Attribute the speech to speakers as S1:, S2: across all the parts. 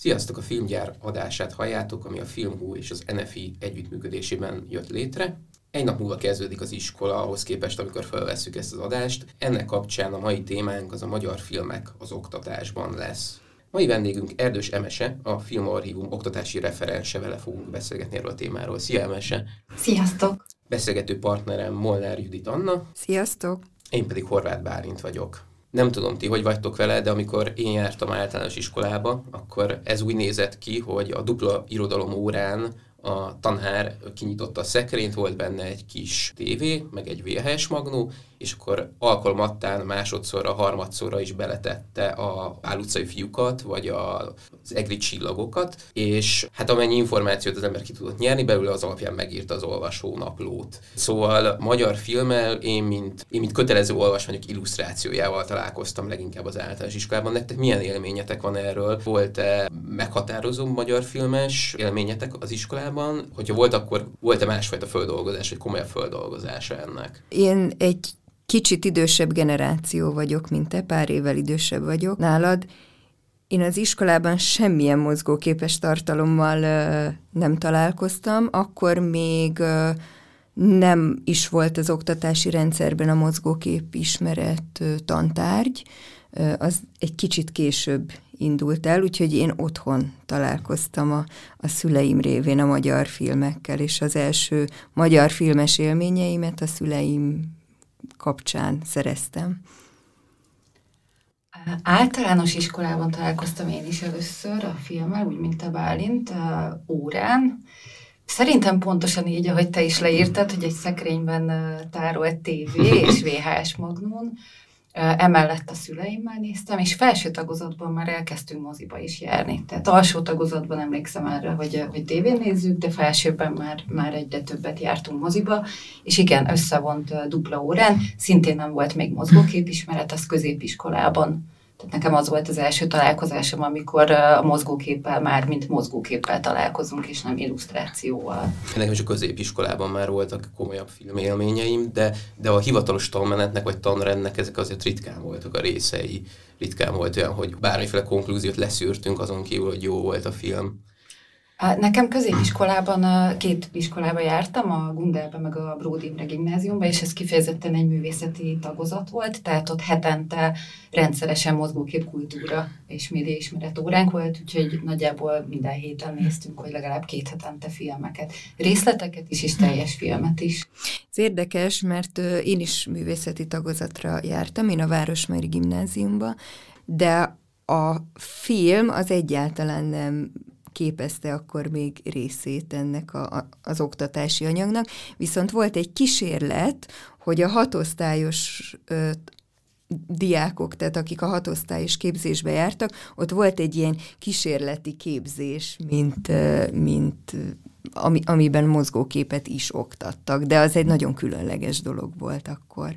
S1: Sziasztok! A Filmgyár adását halljátok, ami a Filmhú és az NFI együttműködésében jött létre. Egy nap múlva kezdődik az iskola ahhoz képest, amikor felvesszük ezt az adást. Ennek kapcsán a mai témánk az a magyar filmek az oktatásban lesz. Mai vendégünk Erdős Emese, a Filmarchívum oktatási referense, vele fogunk beszélgetni erről a témáról. Szia Emese!
S2: Sziasztok!
S1: Beszélgető partnerem Molnár Judit Anna.
S3: Sziasztok!
S1: Én pedig Horváth Bálint vagyok. Nem tudom ti, hogy vagytok vele, de amikor én jártam általános iskolába, akkor ez úgy nézett ki, hogy a dupla irodalom órán a tanár kinyitotta a szekrényt, volt benne egy kis tévé, meg egy VHS magnó, és akkor alkalmattán másodszorra, harmadszorra is beletette a álutcai fiúkat, vagy a, az egri csillagokat, és hát amennyi információt az ember ki tudott nyerni, belőle az alapján megírta az olvasó naplót. Szóval magyar filmmel én, mint, én, mint kötelező olvasmányok illusztrációjával találkoztam leginkább az általános iskolában. Nektek milyen élményetek van erről? Volt-e meghatározó magyar filmes élményetek az iskolában? Hogyha volt, akkor volt-e másfajta földolgozás, vagy komolyabb földolgozása ennek?
S3: Én egy kicsit idősebb generáció vagyok, mint te, pár évvel idősebb vagyok nálad. Én az iskolában semmilyen mozgóképes tartalommal uh, nem találkoztam, akkor még uh, nem is volt az oktatási rendszerben a mozgókép ismeret uh, tantárgy, uh, az egy kicsit később indult el, úgyhogy én otthon találkoztam a, a szüleim révén a magyar filmekkel, és az első magyar filmes élményeimet a szüleim kapcsán szereztem.
S2: Általános iskolában találkoztam én is először a filmmel, úgy, mint a Bálint, órán. Szerintem pontosan így, ahogy te is leírtad, hogy egy szekrényben tárolt tévé és VHS magnón, Emellett a szüleimmel néztem, és felső tagozatban már elkezdtünk moziba is járni. Tehát alsó tagozatban emlékszem erre, hogy, hogy tévén nézzük, de felsőben már, már egyre többet jártunk moziba, és igen, összevont dupla órán, szintén nem volt még mozgóképismeret, az középiskolában tehát nekem az volt az első találkozásom, amikor a mozgóképpel már, mint mozgóképpel találkozunk, és nem illusztrációval.
S1: Nekem is a középiskolában már voltak komolyabb filmélményeim, de, de a hivatalos tanmenetnek vagy tanrendnek ezek azért ritkán voltak a részei. Ritkán volt olyan, hogy bármiféle konklúziót leszűrtünk azon kívül, hogy jó volt a film.
S2: Nekem középiskolában, két iskolába jártam, a Gundelbe meg a Bródi Imre gimnáziumba, és ez kifejezetten egy művészeti tagozat volt, tehát ott hetente rendszeresen mozgóképkultúra és médiaismeret óránk volt, úgyhogy nagyjából minden héten néztünk, hogy legalább két hetente filmeket. Részleteket is, és teljes filmet is.
S3: Ez érdekes, mert én is művészeti tagozatra jártam, én a Városmari gimnáziumba, de a film az egyáltalán nem képezte akkor még részét ennek a, a, az oktatási anyagnak, viszont volt egy kísérlet, hogy a hatosztályos ö, diákok, tehát akik a hatosztályos képzésbe jártak, ott volt egy ilyen kísérleti képzés, mint, mint ami, amiben mozgóképet is oktattak, de az egy nagyon különleges dolog volt akkor.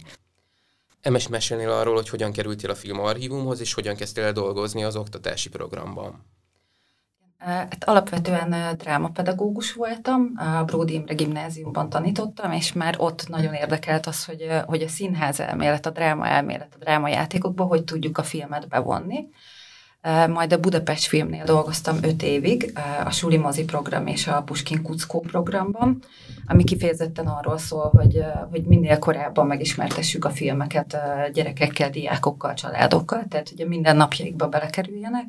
S1: Emes mesélnél arról, hogy hogyan kerültél a filmarchívumhoz, és hogyan kezdtél el dolgozni az oktatási programban?
S2: Hát alapvetően drámapedagógus voltam, a Bródi Imre gimnáziumban tanítottam, és már ott nagyon érdekelt az, hogy, hogy a színház elmélet, a dráma elmélet, a drámajátékokban hogy tudjuk a filmet bevonni. Majd a Budapest filmnél dolgoztam öt évig, a Suli Mozi program és a Puskin Kuckó programban, ami kifejezetten arról szól, hogy, hogy minél korábban megismertessük a filmeket gyerekekkel, diákokkal, családokkal, tehát hogy a minden napjaikba belekerüljenek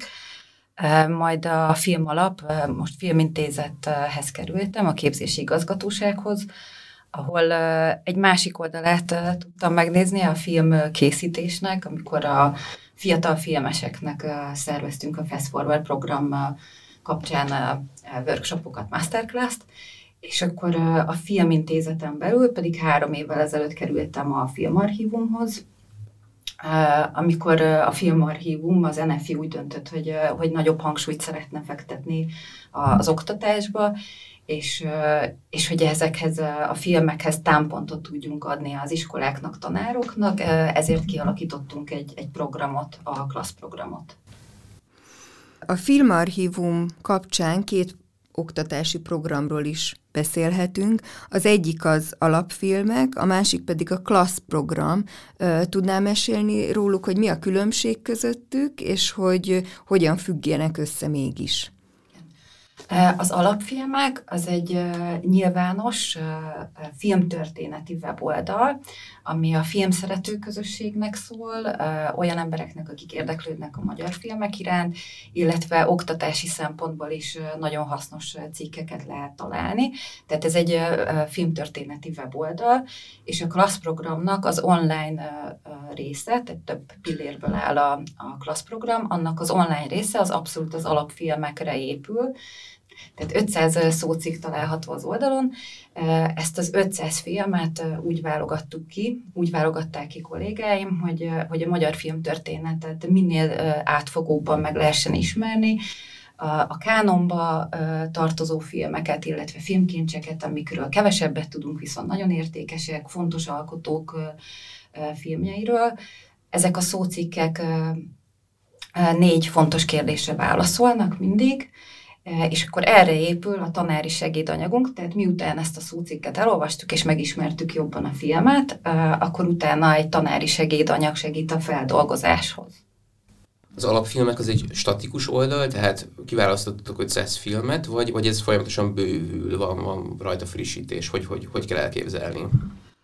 S2: majd a film alap, most filmintézethez kerültem, a képzési igazgatósághoz, ahol egy másik oldalát tudtam megnézni a film készítésnek, amikor a fiatal filmeseknek szerveztünk a Fast Forward program kapcsán workshopokat, masterclass-t, és akkor a filmintézeten belül pedig három évvel ezelőtt kerültem a filmarchívumhoz, amikor a filmarchívum, az NFI úgy döntött, hogy, hogy nagyobb hangsúlyt szeretne fektetni az oktatásba, és, és hogy ezekhez a filmekhez támpontot tudjunk adni az iskoláknak, tanároknak, ezért kialakítottunk egy, egy programot, a klassz programot.
S3: A filmarchívum kapcsán két oktatási programról is beszélhetünk. Az egyik az alapfilmek, a másik pedig a klassz program. Tudnál mesélni róluk, hogy mi a különbség közöttük, és hogy hogyan függjenek össze mégis?
S2: Az alapfilmek az egy nyilvános filmtörténeti weboldal, ami a filmszerető közösségnek szól, olyan embereknek, akik érdeklődnek a magyar filmek iránt, illetve oktatási szempontból is nagyon hasznos cikkeket lehet találni. Tehát ez egy filmtörténeti weboldal, és a Klassz programnak az online része, tehát több pillérből áll a, a Klassz program, annak az online része az abszolút az alapfilmekre épül, tehát 500 szócikk található az oldalon. Ezt az 500 filmet úgy válogattuk ki, úgy válogatták ki kollégáim, hogy, hogy a magyar filmtörténetet minél átfogóbban meg lehessen ismerni, a kánonba tartozó filmeket, illetve filmkincseket, amikről kevesebbet tudunk, viszont nagyon értékesek, fontos alkotók filmjeiről. Ezek a szócikkek négy fontos kérdésre válaszolnak mindig, Eh, és akkor erre épül a tanári segédanyagunk, tehát miután ezt a szócikket elolvastuk és megismertük jobban a filmet, eh, akkor utána egy tanári segédanyag segít a feldolgozáshoz.
S1: Az alapfilmek az egy statikus oldal, tehát kiválasztottuk 500 filmet, vagy, vagy ez folyamatosan bővül, van, van rajta frissítés, hogy, hogy, hogy kell elképzelni?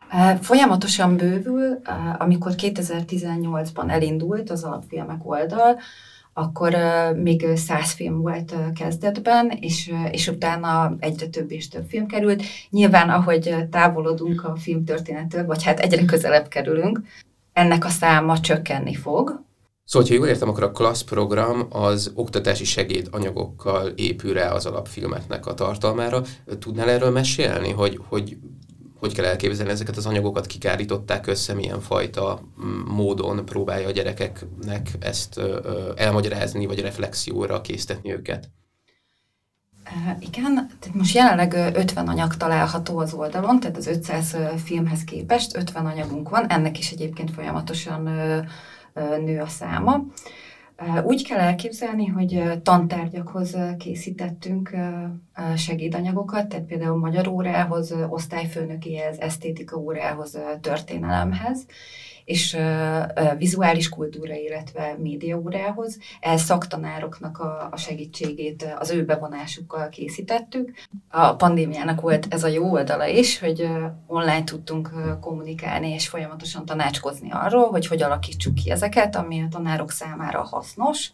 S2: Eh, folyamatosan bővül, amikor 2018-ban elindult az alapfilmek oldal, akkor még száz film volt kezdetben, és, és utána egyre több és több film került. Nyilván, ahogy távolodunk a filmtörténettől, vagy hát egyre közelebb kerülünk, ennek a száma csökkenni fog.
S1: Szóval, ha jól értem, akkor a klassz program az oktatási segédanyagokkal épül rá az alapfilmeknek a tartalmára. Tudnál erről mesélni, hogy, hogy hogy kell elképzelni ezeket az anyagokat, kik állították össze, milyen fajta mm, módon próbálja a gyerekeknek ezt elmagyarázni, vagy reflexióra késztetni őket?
S2: Igen, tehát most jelenleg 50 anyag található az oldalon, tehát az 500 filmhez képest 50 anyagunk van, ennek is egyébként folyamatosan nő a száma. Úgy kell elképzelni, hogy tantárgyakhoz készítettünk segédanyagokat, tehát például magyar órához, osztályfőnökéhez, esztétika órához, történelemhez, és vizuális kultúra, illetve média órához. Ez szaktanároknak a, a segítségét az ő bevonásukkal készítettük. A pandémiának volt ez a jó oldala is, hogy online tudtunk kommunikálni és folyamatosan tanácskozni arról, hogy hogy alakítsuk ki ezeket, ami a tanárok számára hasznos.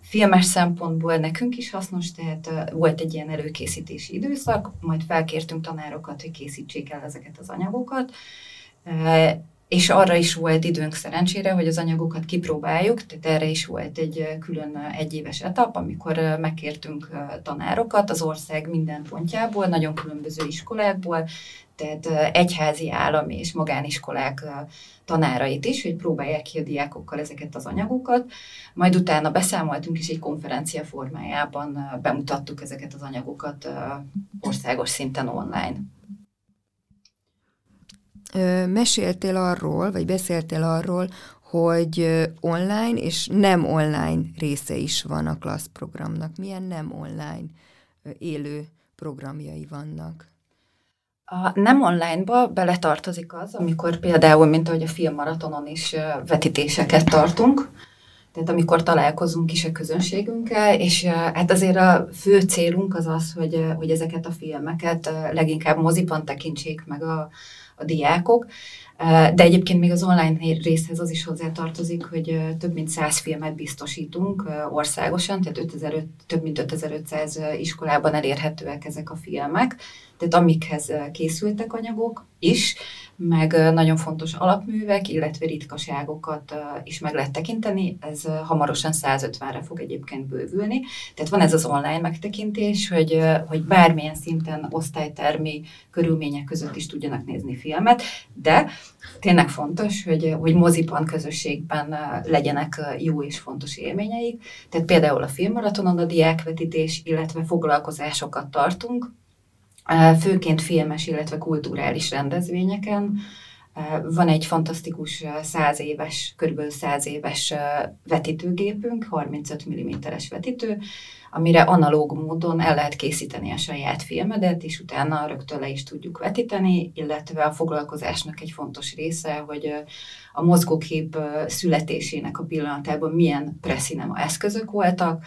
S2: Filmes szempontból nekünk is hasznos, tehát volt egy ilyen előkészítési időszak, majd felkértünk tanárokat, hogy készítsék el ezeket az anyagokat és arra is volt időnk szerencsére, hogy az anyagokat kipróbáljuk, tehát erre is volt egy külön egyéves etap, amikor megkértünk tanárokat az ország minden pontjából, nagyon különböző iskolákból, tehát egyházi állami és magániskolák tanárait is, hogy próbálják ki a diákokkal ezeket az anyagokat. Majd utána beszámoltunk, és egy konferencia formájában bemutattuk ezeket az anyagokat országos szinten online.
S3: Meséltél arról, vagy beszéltél arról, hogy online és nem online része is van a klassz programnak. Milyen nem online élő programjai vannak?
S2: A nem online-ba beletartozik az, amikor például, mint ahogy a filmmaratonon is vetítéseket tartunk, tehát amikor találkozunk is a közönségünkkel, és hát azért a fő célunk az az, hogy, hogy ezeket a filmeket leginkább moziban tekintsék meg a, a diákok, de egyébként még az online részhez az is hozzátartozik, hogy több mint 100 filmet biztosítunk országosan, tehát 5000, több mint 5500 iskolában elérhetőek ezek a filmek, tehát amikhez készültek anyagok is, meg nagyon fontos alapművek, illetve ritkaságokat is meg lehet tekinteni. Ez hamarosan 150-re fog egyébként bővülni. Tehát van ez az online megtekintés, hogy, hogy bármilyen szinten osztálytermi körülmények között is tudjanak nézni filmet, de tényleg fontos, hogy, hogy moziban, közösségben legyenek jó és fontos élményeik. Tehát például a filmmaratonon a diákvetítés, illetve foglalkozásokat tartunk, főként filmes, illetve kulturális rendezvényeken, Van egy fantasztikus száz éves, kb. száz éves vetítőgépünk, 35 mm-es vetítő, amire analóg módon el lehet készíteni a saját filmedet, és utána rögtön le is tudjuk vetíteni, illetve a foglalkozásnak egy fontos része, hogy a mozgókép születésének a pillanatában milyen presszínema eszközök voltak,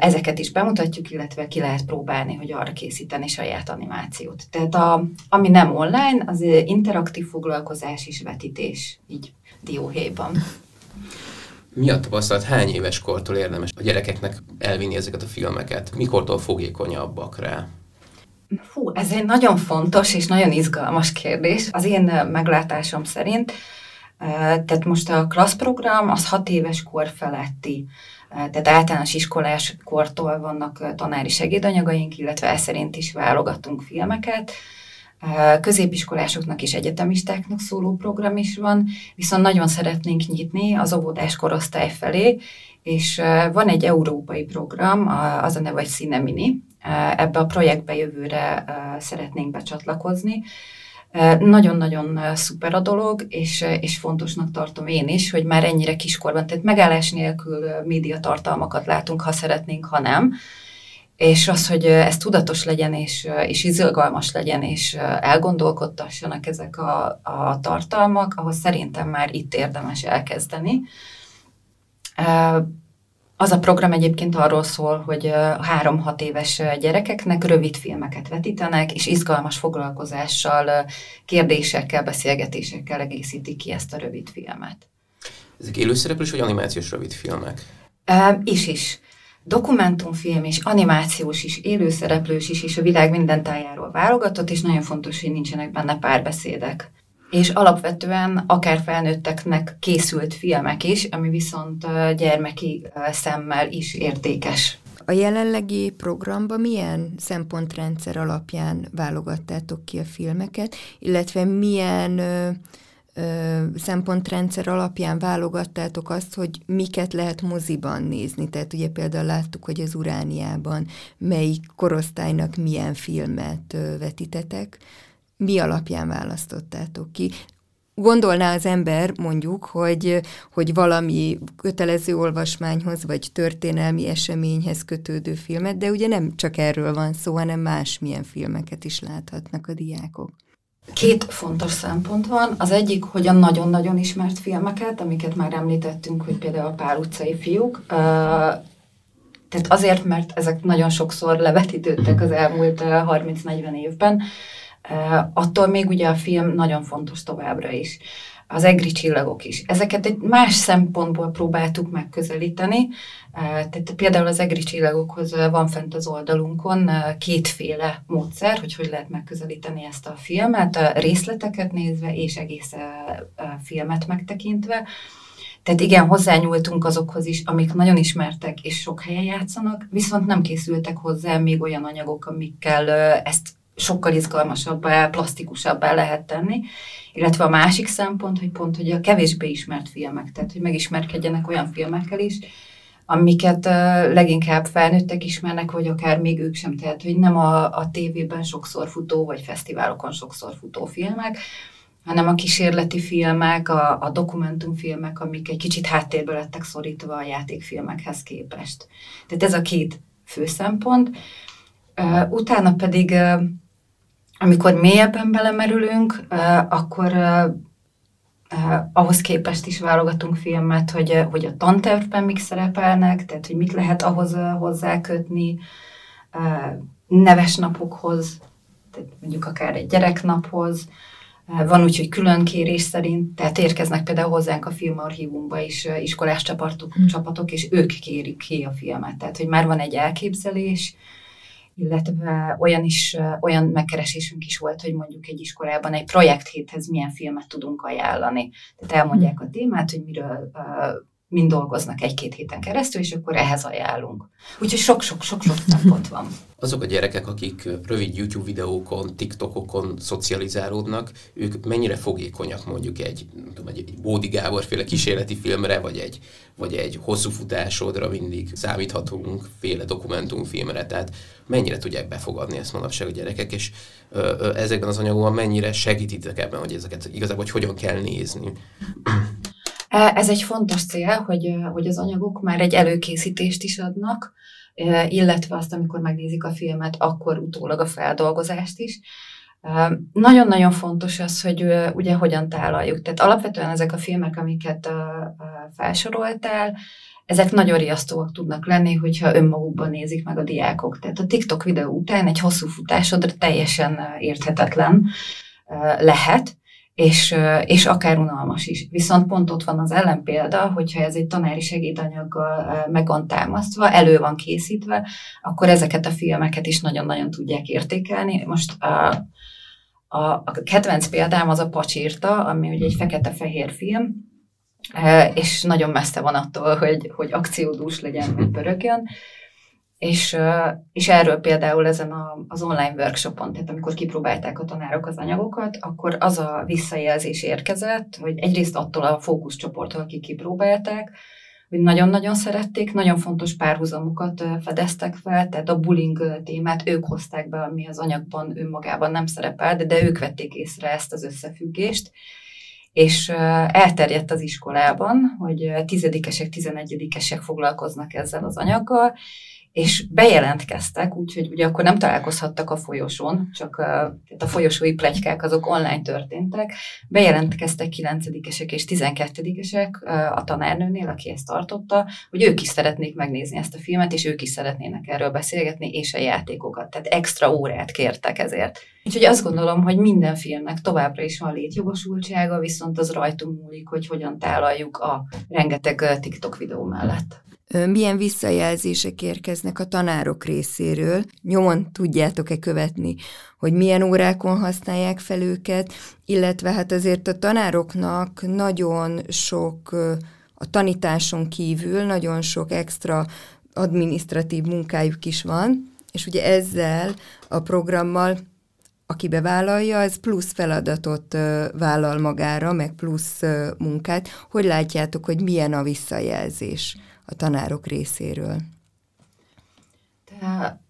S2: ezeket is bemutatjuk, illetve ki lehet próbálni, hogy arra készíteni saját animációt. Tehát a, ami nem online, az interaktív foglalkozás és vetítés, így dióhéjban.
S1: Mi a tapasztalat, hány éves kortól érdemes a gyerekeknek elvinni ezeket a filmeket? Mikortól fogékonyabbak rá?
S2: Fú, ez egy nagyon fontos és nagyon izgalmas kérdés. Az én meglátásom szerint, tehát most a klasszprogram az hat éves kor feletti tehát általános iskolás kortól vannak tanári segédanyagaink, illetve ez szerint is válogatunk filmeket. Középiskolásoknak és egyetemistáknak szóló program is van, viszont nagyon szeretnénk nyitni az óvodás korosztály felé, és van egy európai program, az a neve, hogy Cinemini. Ebbe a projektbe jövőre szeretnénk becsatlakozni, nagyon-nagyon szuper a dolog, és, és fontosnak tartom én is, hogy már ennyire kiskorban, tehát megállás nélkül médiatartalmakat látunk, ha szeretnénk, ha nem. És az, hogy ez tudatos legyen, és, és izgalmas legyen, és elgondolkodtassanak ezek a, a tartalmak, ahhoz szerintem már itt érdemes elkezdeni. Az a program egyébként arról szól, hogy három-hat éves gyerekeknek rövid filmeket vetítenek, és izgalmas foglalkozással, kérdésekkel, beszélgetésekkel egészítik ki ezt a rövid filmet.
S1: Ezek élőszereplős vagy animációs rövid filmek?
S2: E, is is. Dokumentumfilm is, animációs is, élőszereplős is, és a világ minden tájáról válogatott, és nagyon fontos, hogy nincsenek benne párbeszédek és alapvetően akár felnőtteknek készült filmek is, ami viszont gyermeki szemmel is értékes.
S3: A jelenlegi programban milyen szempontrendszer alapján válogattátok ki a filmeket, illetve milyen ö, ö, szempontrendszer alapján válogattátok azt, hogy miket lehet moziban nézni. Tehát ugye például láttuk, hogy az Urániában melyik korosztálynak milyen filmet ö, vetitetek, mi alapján választottátok ki? Gondolná az ember mondjuk, hogy, hogy valami kötelező olvasmányhoz vagy történelmi eseményhez kötődő filmet, de ugye nem csak erről van szó, hanem másmilyen filmeket is láthatnak a diákok.
S2: Két fontos szempont van. Az egyik, hogy a nagyon-nagyon ismert filmeket, amiket már említettünk, hogy például a Pál utcai fiúk, tehát azért, mert ezek nagyon sokszor levetítődtek az elmúlt 30-40 évben, attól még ugye a film nagyon fontos továbbra is. Az egri csillagok is. Ezeket egy más szempontból próbáltuk megközelíteni. Tehát például az egri csillagokhoz van fent az oldalunkon kétféle módszer, hogy hogy lehet megközelíteni ezt a filmet, a részleteket nézve és egész filmet megtekintve. Tehát igen, hozzányúltunk azokhoz is, amik nagyon ismertek és sok helyen játszanak, viszont nem készültek hozzá még olyan anyagok, amikkel ezt sokkal izgalmasabbá, plastikusabbá lehet tenni. Illetve a másik szempont, hogy pont, hogy a kevésbé ismert filmek, tehát hogy megismerkedjenek olyan filmekkel is, amiket leginkább felnőttek ismernek, vagy akár még ők sem, tehát hogy nem a, a tévében sokszor futó, vagy fesztiválokon sokszor futó filmek, hanem a kísérleti filmek, a, a dokumentumfilmek, amik egy kicsit háttérbe lettek szorítva a játékfilmekhez képest. Tehát ez a két fő szempont. Uh, utána pedig uh, amikor mélyebben belemerülünk, akkor ahhoz képest is válogatunk filmet, hogy, hogy a tantervben mik szerepelnek, tehát hogy mit lehet ahhoz hozzákötni, neves napokhoz, tehát mondjuk akár egy gyereknaphoz, van úgy, hogy külön kérés szerint, tehát érkeznek például hozzánk a filmarchívumba is iskolás csapatok, mm. csapatok, és ők kérik ki a filmet. Tehát, hogy már van egy elképzelés, illetve olyan is, olyan megkeresésünk is volt, hogy mondjuk egy iskolában egy projekthéthez milyen filmet tudunk ajánlani. Tehát elmondják a témát, hogy miről mind dolgoznak egy-két héten keresztül, és akkor ehhez ajánlunk. Úgyhogy sok-sok-sok-sok szempont van.
S1: Azok a gyerekek, akik rövid YouTube videókon, TikTokokon szocializálódnak, ők mennyire fogékonyak mondjuk egy, nem tudom, egy Bódi Gábor féle kísérleti filmre, vagy egy, vagy egy hosszú futásodra mindig számíthatunk féle dokumentumfilmre, tehát mennyire tudják befogadni ezt manapság a gyerekek, és ö, ö, ezekben az anyagokban mennyire segítitek ebben, hogy ezeket igazából hogy hogyan kell nézni.
S2: E, ez egy fontos cél, hogy, hogy az anyagok már egy előkészítést is adnak, illetve azt, amikor megnézik a filmet, akkor utólag a feldolgozást is. Nagyon-nagyon fontos az, hogy ugye hogyan tálaljuk. Tehát alapvetően ezek a filmek, amiket felsoroltál, ezek nagyon riasztóak tudnak lenni, hogyha önmagukban nézik meg a diákok. Tehát a TikTok videó után egy hosszú futásodra teljesen érthetetlen lehet, és, és akár unalmas is. Viszont pont ott van az ellenpélda, hogyha ez egy tanári segédanyaggal meg van támasztva, elő van készítve, akkor ezeket a filmeket is nagyon-nagyon tudják értékelni. Most a, a, a kedvenc példám az a Pacsírta, ami ugye egy fekete-fehér film, és nagyon messze van attól, hogy, hogy akciódús legyen, vagy pörögjön. És, és erről például ezen a, az online workshopon, tehát amikor kipróbálták a tanárok az anyagokat, akkor az a visszajelzés érkezett, hogy egyrészt attól a fókuszcsoporttól, akik kipróbálták, hogy nagyon-nagyon szerették, nagyon fontos párhuzamokat fedeztek fel, tehát a bullying témát ők hozták be, ami az anyagban önmagában nem szerepel, de, de ők vették észre ezt az összefüggést, és elterjedt az iskolában, hogy tizedikesek, tizenegyedikesek foglalkoznak ezzel az anyaggal, és bejelentkeztek, úgyhogy ugye akkor nem találkozhattak a folyosón, csak a, a folyosói plegykák azok online történtek. Bejelentkeztek 9-esek és 12-esek a tanárnőnél, aki ezt tartotta, hogy ők is szeretnék megnézni ezt a filmet, és ők is szeretnének erről beszélgetni, és a játékokat. Tehát extra órát kértek ezért. Úgyhogy azt gondolom, hogy minden filmnek továbbra is van létjogosultsága, viszont az rajtunk múlik, hogy hogyan tálaljuk a rengeteg TikTok videó mellett
S3: milyen visszajelzések érkeznek a tanárok részéről. Nyomon tudjátok-e követni, hogy milyen órákon használják fel őket, illetve hát azért a tanároknak nagyon sok, a tanításon kívül nagyon sok extra administratív munkájuk is van, és ugye ezzel a programmal aki bevállalja, az plusz feladatot vállal magára, meg plusz munkát. Hogy látjátok, hogy milyen a visszajelzés? A tanárok részéről.
S2: De,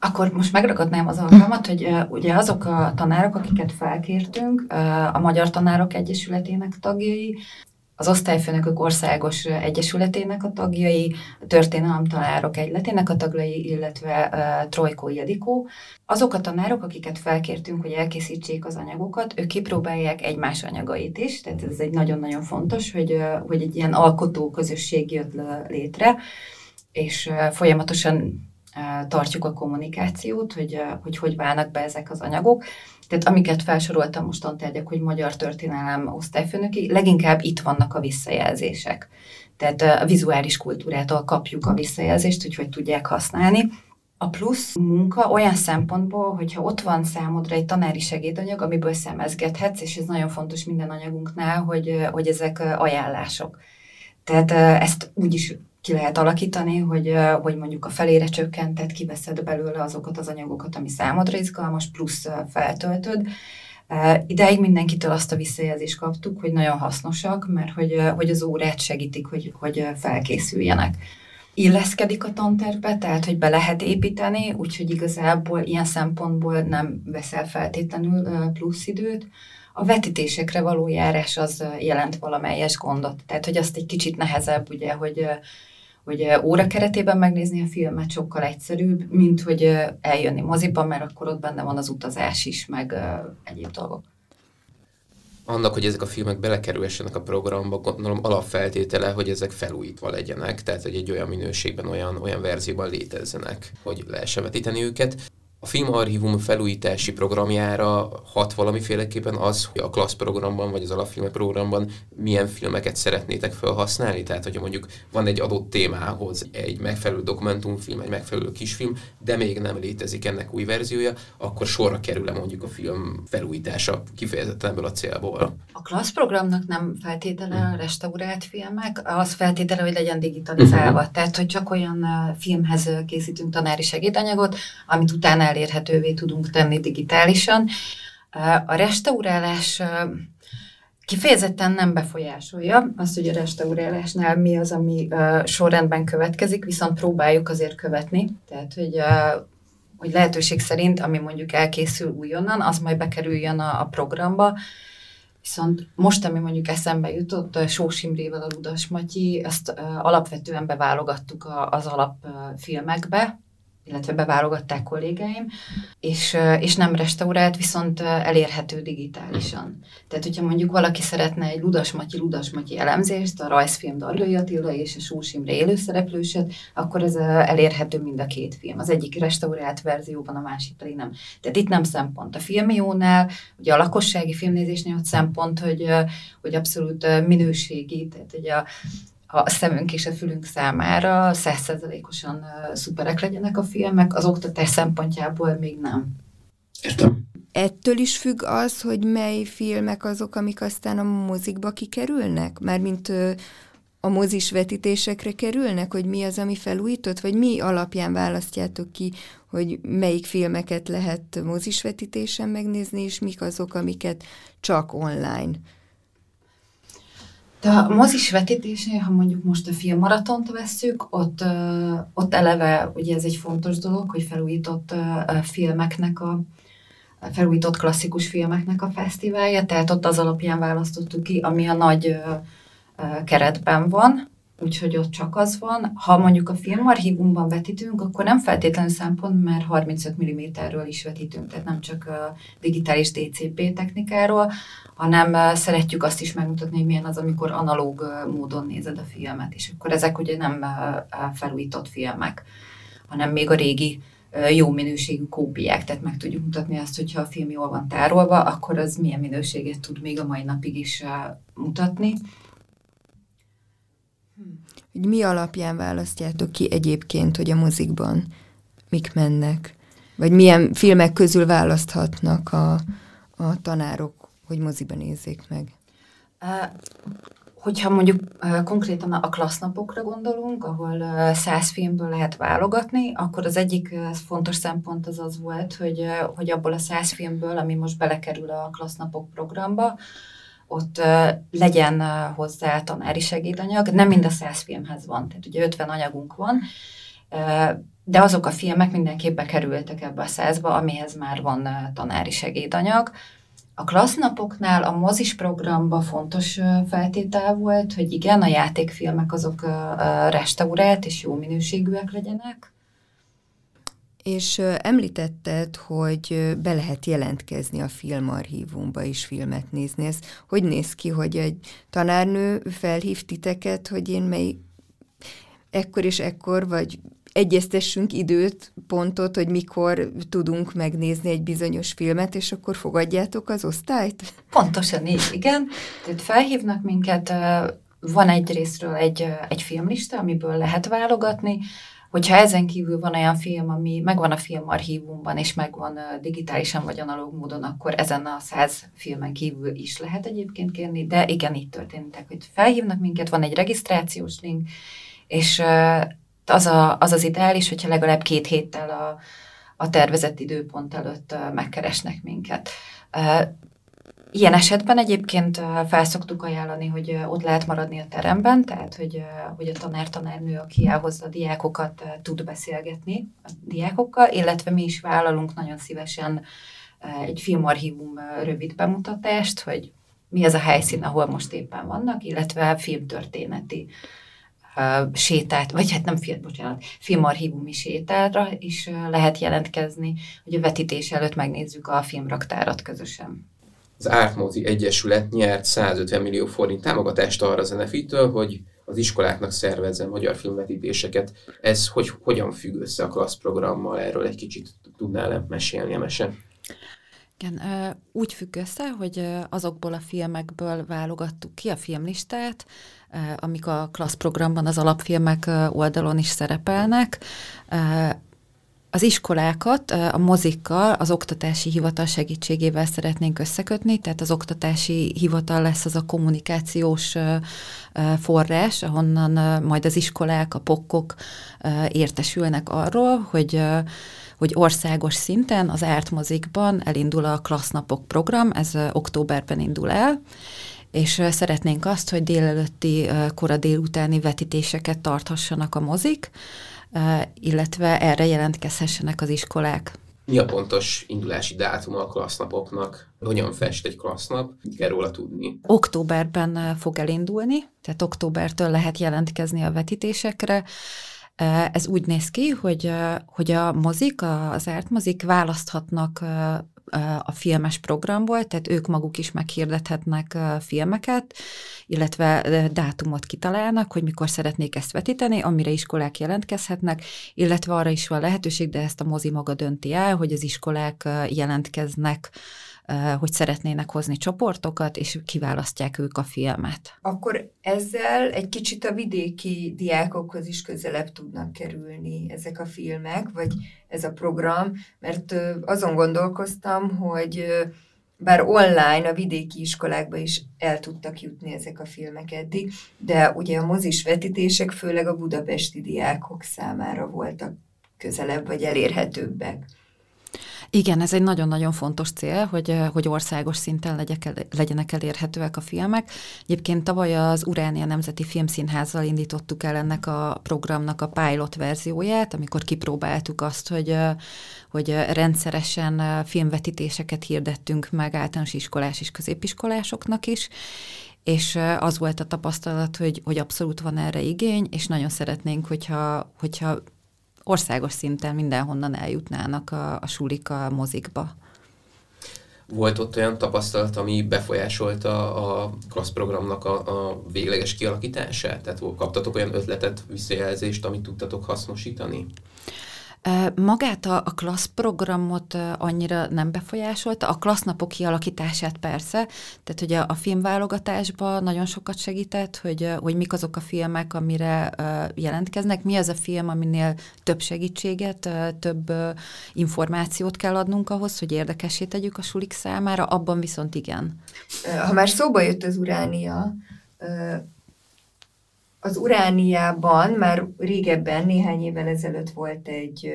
S2: akkor most megragadnám az alkalmat, hogy uh, ugye azok a tanárok, akiket felkértünk, uh, a Magyar Tanárok Egyesületének tagjai, az Osztályfőnökök Országos Egyesületének a tagjai, a Történelem Tanárok Egyletének a tagjai, illetve uh, Trojkó Ildikó. Azok a tanárok, akiket felkértünk, hogy elkészítsék az anyagokat, ők kipróbálják egymás anyagait is, tehát ez egy nagyon-nagyon fontos, hogy, uh, hogy egy ilyen alkotó közösség jött létre, és uh, folyamatosan tartjuk a kommunikációt, hogy, hogy hogy válnak be ezek az anyagok. Tehát amiket felsoroltam most tantárgyak, hogy magyar történelem osztályfőnöki, leginkább itt vannak a visszajelzések. Tehát a vizuális kultúrától kapjuk a visszajelzést, hogy hogy tudják használni. A plusz munka olyan szempontból, hogyha ott van számodra egy tanári segédanyag, amiből szemezgethetsz, és ez nagyon fontos minden anyagunknál, hogy, hogy ezek ajánlások. Tehát ezt úgy is ki lehet alakítani, hogy, hogy mondjuk a felére csökkentett, kiveszed belőle azokat az anyagokat, ami számodra izgalmas, plusz feltöltöd. Ideig mindenkitől azt a visszajelzést kaptuk, hogy nagyon hasznosak, mert hogy, hogy az órát segítik, hogy, hogy felkészüljenek. Illeszkedik a tantervbe, tehát hogy be lehet építeni, úgyhogy igazából ilyen szempontból nem veszel feltétlenül plusz időt. A vetítésekre való járás az jelent valamelyes gondot, tehát hogy azt egy kicsit nehezebb, ugye, hogy hogy óra keretében megnézni a filmet sokkal egyszerűbb, mint hogy eljönni moziba, mert akkor ott benne van az utazás is, meg egyéb dolgok.
S1: Annak, hogy ezek a filmek belekerülhessenek a programba, gondolom alapfeltétele, hogy ezek felújítva legyenek, tehát hogy egy olyan minőségben, olyan, olyan verzióban létezzenek, hogy lehessen vetíteni őket A filmarchívum felújítási programjára hat valamiféleképpen az, hogy a klassz programban vagy az alapfilme programban milyen filmeket szeretnétek felhasználni? Tehát, hogyha mondjuk van egy adott témához egy megfelelő dokumentumfilm, egy megfelelő kisfilm, de még nem létezik ennek új verziója, akkor sorra kerül-e mondjuk a film felújítása kifejezetten ebből a célból?
S2: A klassz programnak nem feltétele a restaurált filmek, az feltétele, hogy legyen digitalizálva. Uh-huh. Tehát, hogy csak olyan filmhez készítünk tanári segédanyagot, amit utána elérhetővé tudunk tenni digitálisan. A restaurálás kifejezetten nem befolyásolja azt, hogy a restaurálásnál mi az, ami sorrendben következik, viszont próbáljuk azért követni. Tehát, hogy hogy lehetőség szerint, ami mondjuk elkészül újonnan, az majd bekerüljön a, a programba, Viszont most, ami mondjuk eszembe jutott, Sós Imrével a Ludas Matyi, ezt uh, alapvetően beválogattuk a, az alapfilmekbe, illetve beválogatták kollégáim, és, és nem restaurált, viszont elérhető digitálisan. Tehát, hogyha mondjuk valaki szeretne egy Ludas Matyi, Ludas Matyi elemzést, a rajzfilm Darlói Attila és a Sós Imre élőszereplőset, akkor ez elérhető mind a két film. Az egyik restaurált verzióban, a másik pedig nem. Tehát itt nem szempont. A filmiónál, ugye a lakossági filmnézésnél ott szempont, hogy, hogy abszolút minőségi, tehát hogy a a szemünk és a fülünk számára százszerzalékosan szuperek legyenek a filmek, az oktatás szempontjából még nem.
S1: Értem.
S3: Ettől is függ az, hogy mely filmek azok, amik aztán a mozikba kikerülnek? Mármint a mozis vetítésekre kerülnek, hogy mi az, ami felújított, vagy mi alapján választjátok ki, hogy melyik filmeket lehet mozis vetítésen megnézni, és mik azok, amiket csak online
S2: de a mozis vetítésnél, ha mondjuk most a filmmaratont vesszük, ott, ott eleve ugye ez egy fontos dolog, hogy felújított filmeknek a felújított klasszikus filmeknek a fesztiválja, tehát ott az alapján választottuk ki, ami a nagy keretben van, úgyhogy ott csak az van. Ha mondjuk a filmarchívumban vetítünk, akkor nem feltétlenül szempont, mert 35 mm-ről is vetítünk, tehát nem csak a digitális DCP technikáról, hanem szeretjük azt is megmutatni, hogy milyen az, amikor analóg módon nézed a filmet, és akkor ezek ugye nem felújított filmek, hanem még a régi jó minőségű kópiák, tehát meg tudjuk mutatni azt, hogyha a film jól van tárolva, akkor az milyen minőséget tud még a mai napig is mutatni.
S3: Hogy mi alapján választjátok ki egyébként, hogy a mozikban mik mennek? Vagy milyen filmek közül választhatnak a, a tanárok, hogy moziban nézzék meg?
S2: Hogyha mondjuk konkrétan a klassznapokra gondolunk, ahol száz filmből lehet válogatni, akkor az egyik fontos szempont az az volt, hogy, hogy abból a száz filmből, ami most belekerül a klassznapok programba, ott legyen hozzá tanári segédanyag. Nem mind a száz filmhez van, tehát ugye 50 anyagunk van, de azok a filmek mindenképp bekerültek ebbe a százba, amihez már van tanári segédanyag. A klassznapoknál a mozis programba fontos feltétel volt, hogy igen, a játékfilmek azok restaurált és jó minőségűek legyenek,
S3: és említetted, hogy be lehet jelentkezni a filmarchívumba és filmet nézni. Ez hogy néz ki, hogy egy tanárnő felhív titeket, hogy én mely ekkor és ekkor, vagy egyeztessünk időt, pontot, hogy mikor tudunk megnézni egy bizonyos filmet, és akkor fogadjátok az osztályt?
S2: Pontosan így, igen. Tehát felhívnak minket, van egy részről egy, egy filmlista, amiből lehet válogatni, Hogyha ezen kívül van olyan film, ami megvan a filmarchívumban, és megvan digitálisan vagy analóg módon, akkor ezen a száz filmen kívül is lehet egyébként kérni, de igen, így történik, hogy felhívnak minket, van egy regisztrációs link, és az, a, az az ideális, hogyha legalább két héttel a, a tervezett időpont előtt megkeresnek minket. Ilyen esetben egyébként felszoktuk ajánlani, hogy ott lehet maradni a teremben, tehát hogy, hogy a tanár-tanárnő, aki elhozza a diákokat, tud beszélgetni a diákokkal, illetve mi is vállalunk nagyon szívesen egy filmarchívum rövid bemutatást, hogy mi az a helyszín, ahol most éppen vannak, illetve filmtörténeti sétát, vagy hát nem film, bocsánat, filmarchívumi sétára is lehet jelentkezni, hogy a vetítés előtt megnézzük a filmraktárat közösen
S1: az Ártmozi Egyesület nyert 150 millió forint támogatást arra a zenefitől, hogy az iskoláknak szervezzen magyar filmvetítéseket. Ez hogy, hogyan függ össze a klassz programmal? Erről egy kicsit tudnál-e mesélni a mese?
S2: Igen, úgy függ össze, hogy azokból a filmekből válogattuk ki a filmlistát, amik a klasszprogramban az alapfilmek oldalon is szerepelnek. Az iskolákat a mozikkal, az oktatási hivatal segítségével szeretnénk összekötni, tehát az oktatási hivatal lesz az a kommunikációs forrás, ahonnan majd az iskolák, a pokkok értesülnek arról, hogy hogy országos szinten az árt mozikban elindul a klassznapok program, ez októberben indul el, és szeretnénk azt, hogy délelőtti, kora délutáni vetítéseket tarthassanak a mozik, illetve erre jelentkezhessenek az iskolák.
S1: Mi a pontos indulási dátuma a klassznapoknak? Hogyan fest egy klassznap? Mit kell róla tudni?
S2: Októberben fog elindulni, tehát októbertől lehet jelentkezni a vetítésekre. Ez úgy néz ki, hogy, hogy a mozik, az árt mozik választhatnak a filmes programból, tehát ők maguk is meghirdethetnek filmeket, illetve dátumot kitalálnak, hogy mikor szeretnék ezt vetíteni, amire iskolák jelentkezhetnek, illetve arra is van lehetőség, de ezt a mozi maga dönti el, hogy az iskolák jelentkeznek hogy szeretnének hozni csoportokat, és kiválasztják ők a filmet.
S3: Akkor ezzel egy kicsit a vidéki diákokhoz is közelebb tudnak kerülni ezek a filmek, vagy ez a program, mert azon gondolkoztam, hogy bár online a vidéki iskolákba is el tudtak jutni ezek a filmek eddig, de ugye a mozis vetítések főleg a budapesti diákok számára voltak közelebb vagy elérhetőbbek.
S2: Igen, ez egy nagyon-nagyon fontos cél, hogy, hogy országos szinten legyek, legyenek elérhetőek a filmek. Egyébként tavaly az Uránia Nemzeti Filmszínházzal indítottuk el ennek a programnak a pilot verzióját, amikor kipróbáltuk azt, hogy, hogy rendszeresen filmvetítéseket hirdettünk meg általános iskolás és középiskolásoknak is, és az volt a tapasztalat, hogy, hogy abszolút van erre igény, és nagyon szeretnénk, hogyha, hogyha országos szinten mindenhonnan eljutnának a, a sulik a mozikba.
S1: Volt ott olyan tapasztalat, ami befolyásolta a klassz programnak a, a végleges kialakítását? Tehát kaptatok olyan ötletet, visszajelzést, amit tudtatok hasznosítani?
S2: Magát a, a klassz programot annyira nem befolyásolta, a klassznapok kialakítását persze, tehát hogy a, a filmválogatásban nagyon sokat segített, hogy, hogy mik azok a filmek, amire jelentkeznek, mi az a film, aminél több segítséget, több információt kell adnunk ahhoz, hogy érdekessé tegyük a sulik számára, abban viszont igen.
S3: Ha már szóba jött az uránia, az Urániában már régebben, néhány évvel ezelőtt volt egy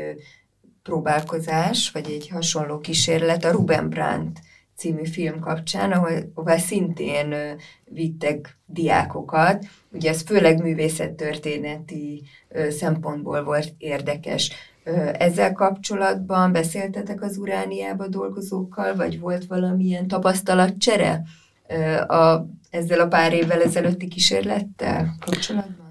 S3: próbálkozás, vagy egy hasonló kísérlet a Ruben Brandt című film kapcsán, ahol, ahol szintén vittek diákokat. Ugye ez főleg művészettörténeti szempontból volt érdekes. Ezzel kapcsolatban beszéltetek az Urániába dolgozókkal, vagy volt valamilyen tapasztalatcsere a ezzel a pár évvel ezelőtti kísérlettel kapcsolatban?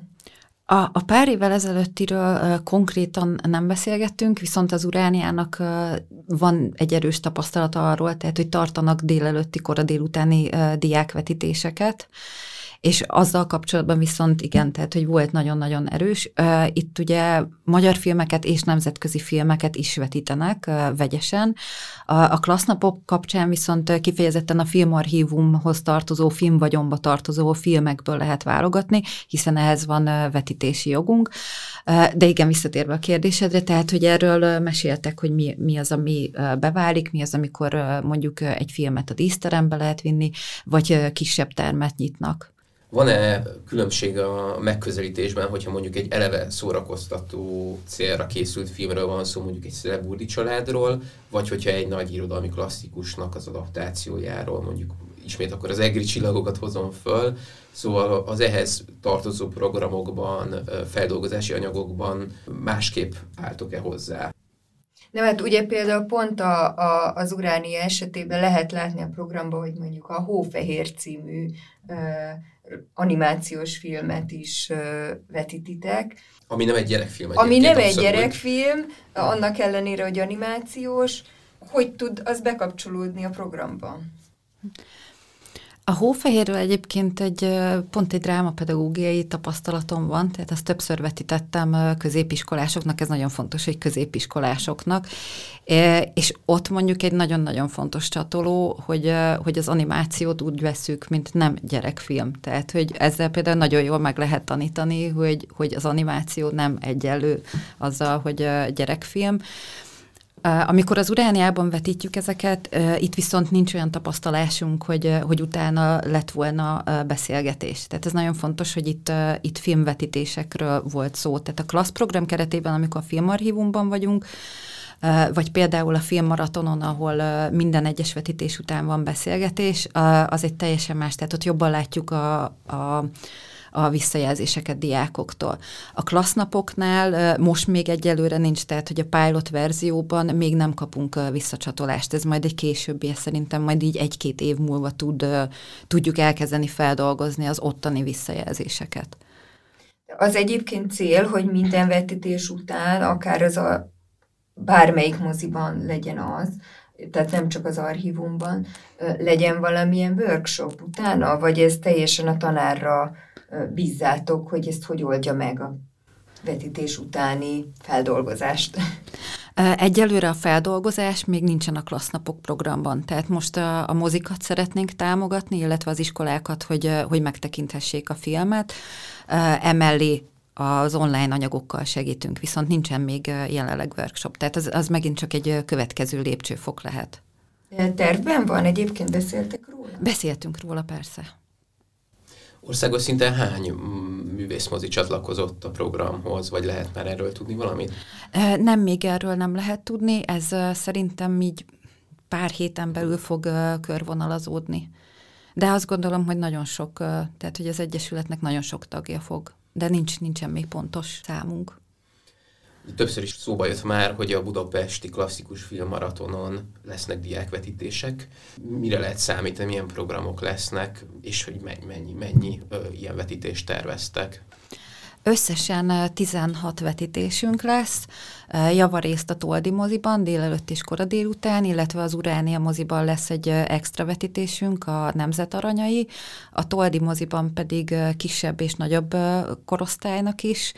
S2: A, a pár évvel ezelőttiről uh, konkrétan nem beszélgettünk, viszont az Urániának uh, van egy erős tapasztalata arról, tehát hogy tartanak délelőtti, kora délutáni uh, diákvetítéseket, és azzal kapcsolatban viszont igen, tehát hogy volt nagyon-nagyon erős. Itt ugye magyar filmeket és nemzetközi filmeket is vetítenek vegyesen. A klassznapok kapcsán viszont kifejezetten a filmarchívumhoz tartozó, filmvagyonba tartozó filmekből lehet válogatni, hiszen ehhez van vetítési jogunk. De igen, visszatérve a kérdésedre, tehát, hogy erről meséltek, hogy mi, mi az, ami beválik, mi az, amikor mondjuk egy filmet a díszterembe lehet vinni, vagy kisebb termet nyitnak.
S1: Van-e különbség a megközelítésben, hogyha mondjuk egy eleve szórakoztató célra készült filmről van szó, mondjuk egy Szeleburdi családról, vagy hogyha egy nagy irodalmi klasszikusnak az adaptációjáról, mondjuk ismét akkor az egri csillagokat hozom föl, szóval az ehhez tartozó programokban, feldolgozási anyagokban másképp álltok-e hozzá?
S3: Nem, hát ugye például pont a, a, az Uránia esetében lehet látni a programban, hogy mondjuk a Hófehér című animációs filmet is vetítitek.
S1: Ami nem egy gyerekfilm.
S3: Ami nem egy gyerekfilm, hogy... annak ellenére, hogy animációs, hogy tud az bekapcsolódni a programba?
S2: A Hófehérről egyébként egy pont egy drámapedagógiai tapasztalatom van, tehát ezt többször vetítettem középiskolásoknak, ez nagyon fontos, hogy középiskolásoknak, és ott mondjuk egy nagyon-nagyon fontos csatoló, hogy, hogy az animációt úgy veszük, mint nem gyerekfilm. Tehát, hogy ezzel például nagyon jól meg lehet tanítani, hogy, hogy az animáció nem egyenlő azzal, hogy gyerekfilm. Amikor az Urániában vetítjük ezeket, itt viszont nincs olyan tapasztalásunk, hogy, hogy utána lett volna beszélgetés. Tehát ez nagyon fontos, hogy itt, itt filmvetítésekről volt szó. Tehát a klassz program keretében, amikor a filmarchívumban vagyunk, vagy például a filmmaratonon, ahol minden egyes vetítés után van beszélgetés, az egy teljesen más, tehát ott jobban látjuk a, a a visszajelzéseket diákoktól. A klassznapoknál most még egyelőre nincs, tehát hogy a pilot verzióban még nem kapunk visszacsatolást. Ez majd egy későbbi, szerintem majd így egy-két év múlva tud, tudjuk elkezdeni feldolgozni az ottani visszajelzéseket.
S3: Az egyébként cél, hogy minden vetítés után, akár az a bármelyik moziban legyen az, tehát nem csak az archívumban, legyen valamilyen workshop utána, vagy ez teljesen a tanárra bízzátok, hogy ezt hogy oldja meg a vetítés utáni feldolgozást?
S2: Egyelőre a feldolgozás még nincsen a klassznapok programban, tehát most a, a mozikat szeretnénk támogatni, illetve az iskolákat, hogy, hogy megtekinthessék a filmet. Emellé az online anyagokkal segítünk, viszont nincsen még jelenleg workshop, tehát az, az megint csak egy következő lépcsőfok lehet.
S3: Tervben van? Egyébként beszéltek róla?
S2: Beszéltünk róla, persze.
S1: Országos szinten hány művészmozi csatlakozott a programhoz, vagy lehet már erről tudni valamit?
S2: Nem, még erről nem lehet tudni, ez szerintem így pár héten belül fog körvonalazódni. De azt gondolom, hogy nagyon sok, tehát hogy az Egyesületnek nagyon sok tagja fog, de nincs, nincsen még pontos számunk.
S1: Többször is szóba jött már, hogy a budapesti klasszikus filmmaratonon lesznek diákvetítések. Mire lehet számítani, milyen programok lesznek, és hogy mennyi, mennyi ö, ilyen vetítést terveztek?
S2: Összesen 16 vetítésünk lesz, javarészt a Toldi moziban délelőtt és kora délután, illetve az Uránia moziban lesz egy extra vetítésünk, a Nemzet Aranyai, a Toldi moziban pedig kisebb és nagyobb korosztálynak is,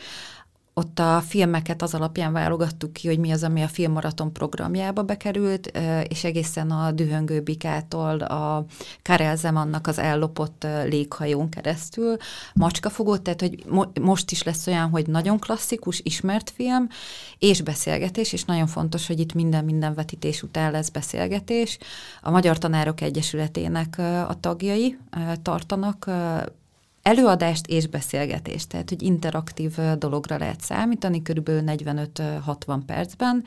S2: ott a filmeket az alapján válogattuk ki, hogy mi az, ami a filmmaraton programjába bekerült, és egészen a Dühöngő Bikától a Karel Zemannak az ellopott léghajón keresztül macskafogó, tehát hogy mo- most is lesz olyan, hogy nagyon klasszikus, ismert film, és beszélgetés, és nagyon fontos, hogy itt minden-minden vetítés után lesz beszélgetés. A Magyar Tanárok Egyesületének a tagjai tartanak előadást és beszélgetést, tehát hogy interaktív dologra lehet számítani, körülbelül 45-60 percben,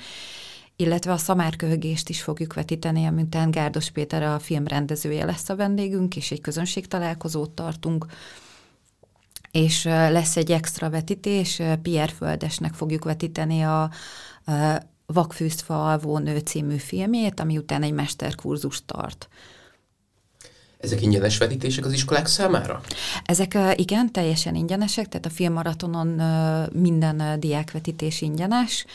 S2: illetve a szamárköhögést is fogjuk vetíteni, amintán Gárdos Péter a film rendezője lesz a vendégünk, és egy közönségtalálkozót tartunk, és lesz egy extra vetítés, Pierre Földesnek fogjuk vetíteni a, Vakfűzfa alvó nő című filmét, ami után egy mesterkurzus tart.
S1: Ezek ingyenes vetítések az iskolák számára?
S2: Ezek igen, teljesen ingyenesek, tehát a filmmaratonon minden diákvetítés ingyenes.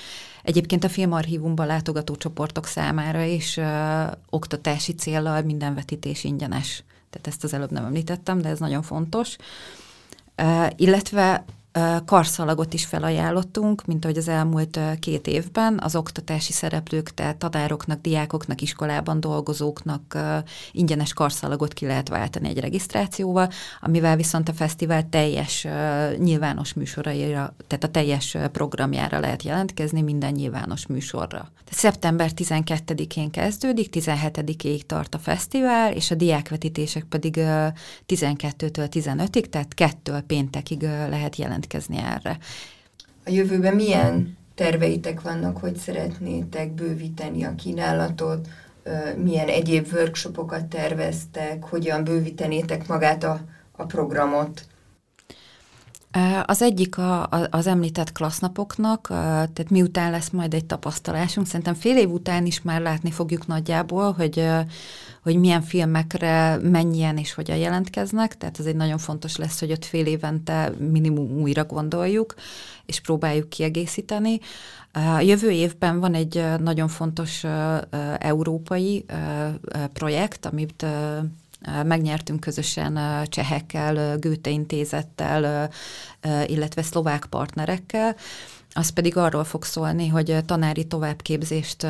S2: Egyébként a filmarchívumban látogató csoportok számára is ö, oktatási célral minden vetítés ingyenes. Tehát ezt az előbb nem említettem, de ez nagyon fontos. Illetve karszalagot is felajánlottunk, mint ahogy az elmúlt két évben az oktatási szereplők, tehát tanároknak, diákoknak, iskolában dolgozóknak ingyenes karszalagot ki lehet váltani egy regisztrációval, amivel viszont a fesztivál teljes nyilvános műsoraira, tehát a teljes programjára lehet jelentkezni minden nyilvános műsorra. Szeptember 12-én kezdődik, 17-ig tart a fesztivál, és a diákvetítések pedig 12-től 15-ig, tehát kettől péntekig lehet jelentkezni jelentkezni erre.
S3: A jövőben milyen terveitek vannak, hogy szeretnétek bővíteni a kínálatot, milyen egyéb workshopokat terveztek, hogyan bővítenétek magát a, a programot?
S2: Az egyik a, az említett klassznapoknak, tehát miután lesz majd egy tapasztalásunk, szerintem fél év után is már látni fogjuk nagyjából, hogy, hogy milyen filmekre mennyien és hogyan jelentkeznek, tehát ez egy nagyon fontos lesz, hogy ott fél évente minimum újra gondoljuk, és próbáljuk kiegészíteni. A jövő évben van egy nagyon fontos európai projekt, amit Megnyertünk közösen csehekkel, Goethe intézettel, illetve szlovák partnerekkel, az pedig arról fog szólni, hogy tanári továbbképzést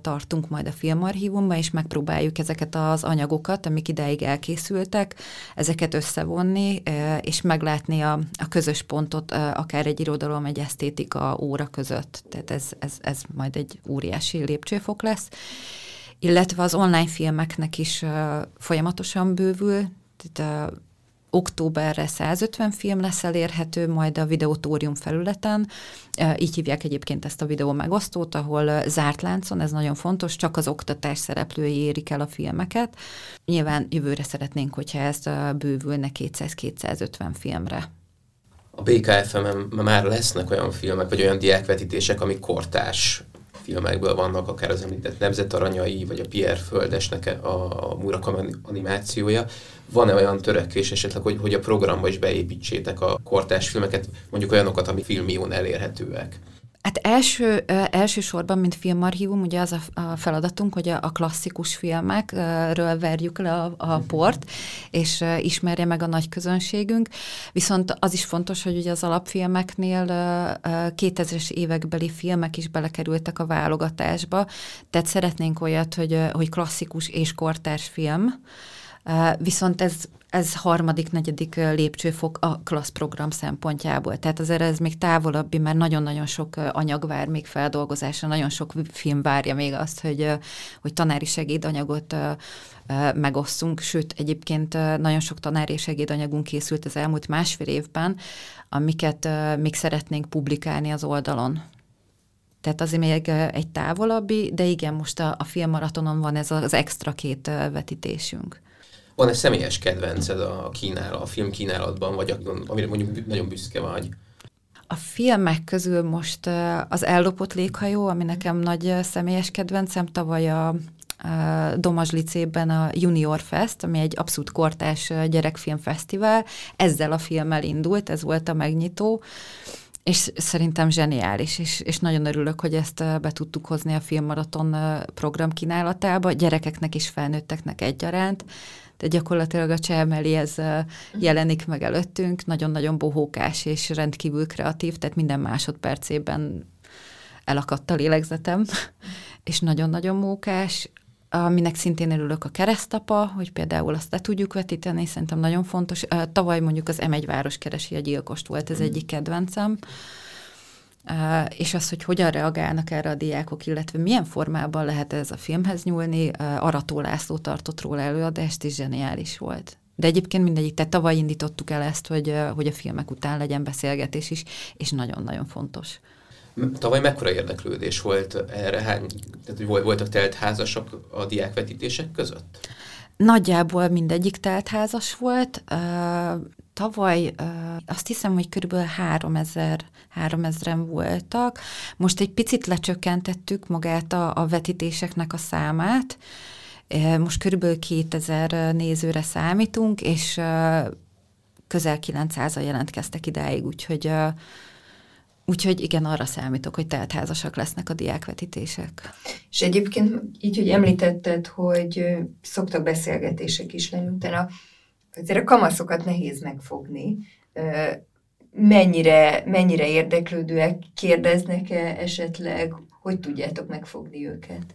S2: tartunk majd a filmarchívumban, és megpróbáljuk ezeket az anyagokat, amik ideig elkészültek, ezeket összevonni, és meglátni a, a közös pontot akár egy irodalom, egy esztétika óra között. Tehát ez, ez, ez majd egy óriási lépcsőfok lesz. Illetve az online filmeknek is folyamatosan bővül, tehát októberre 150 film lesz elérhető, majd a Videotórium felületen. Így hívják egyébként ezt a videó megosztót, ahol zárt láncon, ez nagyon fontos, csak az oktatás szereplői érik el a filmeket. Nyilván jövőre szeretnénk, hogyha ez bővülne 200-250 filmre.
S1: A BKFM-en már lesznek olyan filmek, vagy olyan diákvetítések, amik kortárs filmekből vannak, akár az említett Nemzetaranyai, vagy a Pierre Földesnek a, a Murakami animációja. Van-e olyan törekvés esetleg, hogy, hogy a programba is beépítsétek a kortás filmeket, mondjuk olyanokat, ami filmión elérhetőek?
S2: Hát első, elsősorban, mint filmarchívum, ugye az a, a feladatunk, hogy a, a klasszikus filmekről verjük le a, a port, és ismerje meg a nagy közönségünk. Viszont az is fontos, hogy ugye az alapfilmeknél 2000-es évekbeli filmek is belekerültek a válogatásba, tehát szeretnénk olyat, hogy, hogy klasszikus és kortárs film, Viszont ez ez harmadik, negyedik lépcsőfok a klassz program szempontjából. Tehát azért ez még távolabbi, mert nagyon-nagyon sok anyag vár még feldolgozásra, nagyon sok film várja még azt, hogy, hogy tanári segédanyagot megosszunk, sőt egyébként nagyon sok tanári segédanyagunk készült az elmúlt másfél évben, amiket még szeretnénk publikálni az oldalon. Tehát azért még egy távolabbi, de igen, most a, a filmmaratonon van ez az extra két vetítésünk.
S1: Van-e személyes kedvenced a, kínál, a film kínálatban, vagy amire mondjuk nagyon büszke vagy?
S2: A filmek közül most az Ellopott léghajó, ami nekem nagy személyes kedvencem, tavaly a Domazslicében a Junior Fest, ami egy abszolút kortás gyerekfilmfesztivál. Ezzel a filmmel indult, ez volt a megnyitó, és szerintem zseniális, és, és nagyon örülök, hogy ezt be tudtuk hozni a filmmaraton program kínálatába, gyerekeknek és felnőtteknek egyaránt. De gyakorlatilag a Cselmeli ez jelenik meg előttünk, nagyon-nagyon bohókás és rendkívül kreatív, tehát minden másodpercében elakadt a lélegzetem, és nagyon-nagyon mókás, aminek szintén örülök a keresztapa, hogy például azt le tudjuk vetíteni, szerintem nagyon fontos. Tavaly mondjuk az M1 város keresi a gyilkost volt, ez mm. egyik kedvencem és az, hogy hogyan reagálnak erre a diákok, illetve milyen formában lehet ez a filmhez nyúlni. Arató László tartott róla előadást, és zseniális volt. De egyébként mindegyik, tehát tavaly indítottuk el ezt, hogy, hogy a filmek után legyen beszélgetés is, és nagyon-nagyon fontos.
S1: Tavaly mekkora érdeklődés volt erre? Hány, tehát, hogy voltak telt házasok a diákvetítések között?
S2: Nagyjából mindegyik teltházas volt. Tavaly azt hiszem, hogy körülbelül 3000 3000-en voltak. Most egy picit lecsökkentettük magát a, a vetítéseknek a számát. Most körülbelül 2000 nézőre számítunk, és közel 900-an jelentkeztek idáig, úgyhogy Úgyhogy igen, arra számítok, hogy teltházasak lesznek a diákvetítések.
S3: És egyébként így, hogy említetted, hogy szoktak beszélgetések is lenni utána, azért a kamaszokat nehéz megfogni. Mennyire, mennyire érdeklődőek, kérdeznek-e esetleg, hogy tudjátok megfogni őket?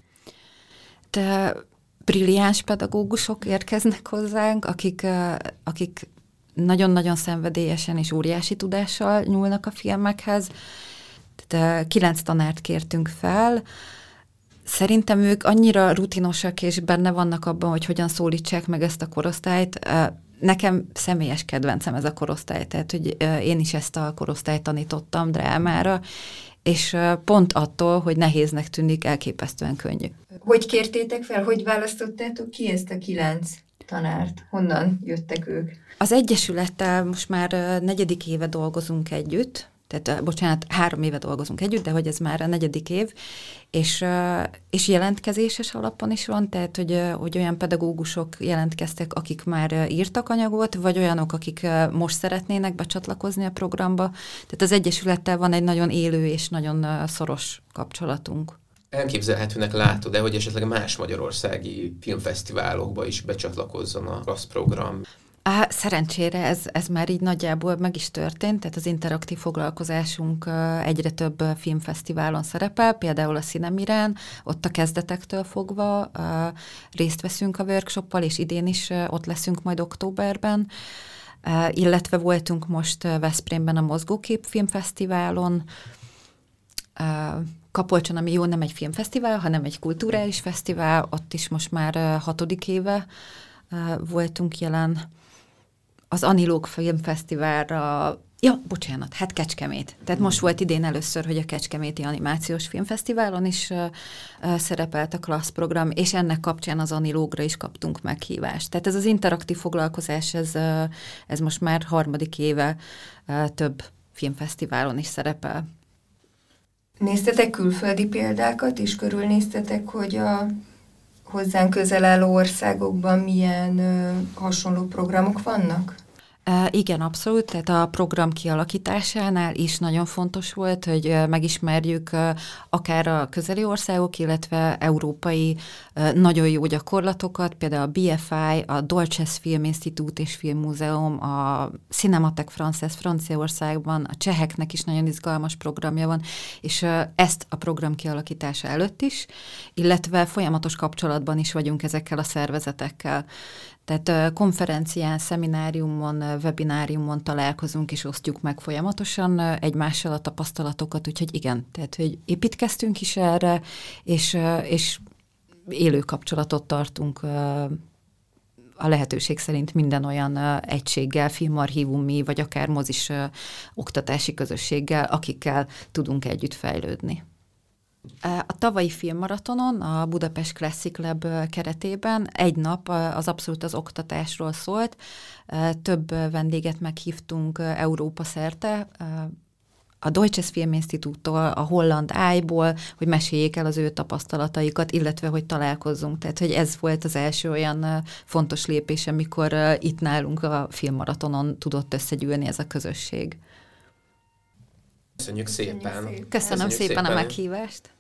S2: De brilliáns pedagógusok érkeznek hozzánk, akik, akik nagyon-nagyon szenvedélyesen és óriási tudással nyúlnak a filmekhez. Tehát kilenc tanárt kértünk fel, Szerintem ők annyira rutinosak és benne vannak abban, hogy hogyan szólítsák meg ezt a korosztályt. Nekem személyes kedvencem ez a korosztály, tehát hogy én is ezt a korosztályt tanítottam drámára, és pont attól, hogy nehéznek tűnik, elképesztően könnyű.
S3: Hogy kértétek fel, hogy választottátok ki ezt a kilenc tanárt? Honnan jöttek ők?
S2: Az Egyesülettel most már negyedik éve dolgozunk együtt, tehát bocsánat, három éve dolgozunk együtt, de hogy ez már a negyedik év, és, és jelentkezéses alapon is van, tehát hogy, hogy olyan pedagógusok jelentkeztek, akik már írtak anyagot, vagy olyanok, akik most szeretnének becsatlakozni a programba. Tehát az Egyesülettel van egy nagyon élő és nagyon szoros kapcsolatunk
S1: elképzelhetőnek látod-e, hogy esetleg más magyarországi filmfesztiválokba is becsatlakozzon a KLASZ program?
S2: Á, szerencsére ez, ez már így nagyjából meg is történt, tehát az interaktív foglalkozásunk egyre több filmfesztiválon szerepel, például a Cinemirán, ott a kezdetektől fogva részt veszünk a workshoppal, és idén is ott leszünk majd októberben, illetve voltunk most Veszprémben a Mozgókép Filmfesztiválon, Kapolcson, ami jó, nem egy filmfesztivál, hanem egy kulturális fesztivál, ott is most már hatodik éve voltunk jelen. Az Anilóg Filmfesztiválra Ja, bocsánat, hát Kecskemét. Tehát most volt idén először, hogy a Kecskeméti Animációs Filmfesztiválon is uh, szerepelt a klassz program, és ennek kapcsán az Anilógra is kaptunk meghívást. Tehát ez az interaktív foglalkozás, ez, ez most már harmadik éve több filmfesztiválon is szerepel.
S3: Néztetek külföldi példákat, és körülnéztetek, hogy a hozzánk közel álló országokban milyen ö, hasonló programok vannak?
S2: Igen, abszolút. Tehát a program kialakításánál is nagyon fontos volt, hogy megismerjük akár a közeli országok, illetve európai nagyon jó gyakorlatokat, például a BFI, a Dolces Film Institute és Filmmúzeum, a Cinematek Frances Franciaországban, a cseheknek is nagyon izgalmas programja van, és ezt a program kialakítása előtt is, illetve folyamatos kapcsolatban is vagyunk ezekkel a szervezetekkel. Tehát konferencián, szemináriumon, webináriumon találkozunk és osztjuk meg folyamatosan egymással a tapasztalatokat, úgyhogy igen, tehát hogy építkeztünk is erre, és, és élő kapcsolatot tartunk a lehetőség szerint minden olyan egységgel, filmarchívumi, vagy akár mozis oktatási közösséggel, akikkel tudunk együtt fejlődni. A tavalyi filmmaratonon, a Budapest Classic Lab keretében egy nap az abszolút az oktatásról szólt. Több vendéget meghívtunk Európa szerte, a Deutsches Filminstituttól, a Holland Ájból, hogy meséljék el az ő tapasztalataikat, illetve hogy találkozzunk. Tehát, hogy ez volt az első olyan fontos lépés, amikor itt nálunk a filmmaratonon tudott összegyűlni ez a közösség.
S1: Köszönjük szépen!
S2: Köszönöm Köszönjük szépen, szépen a meghívást!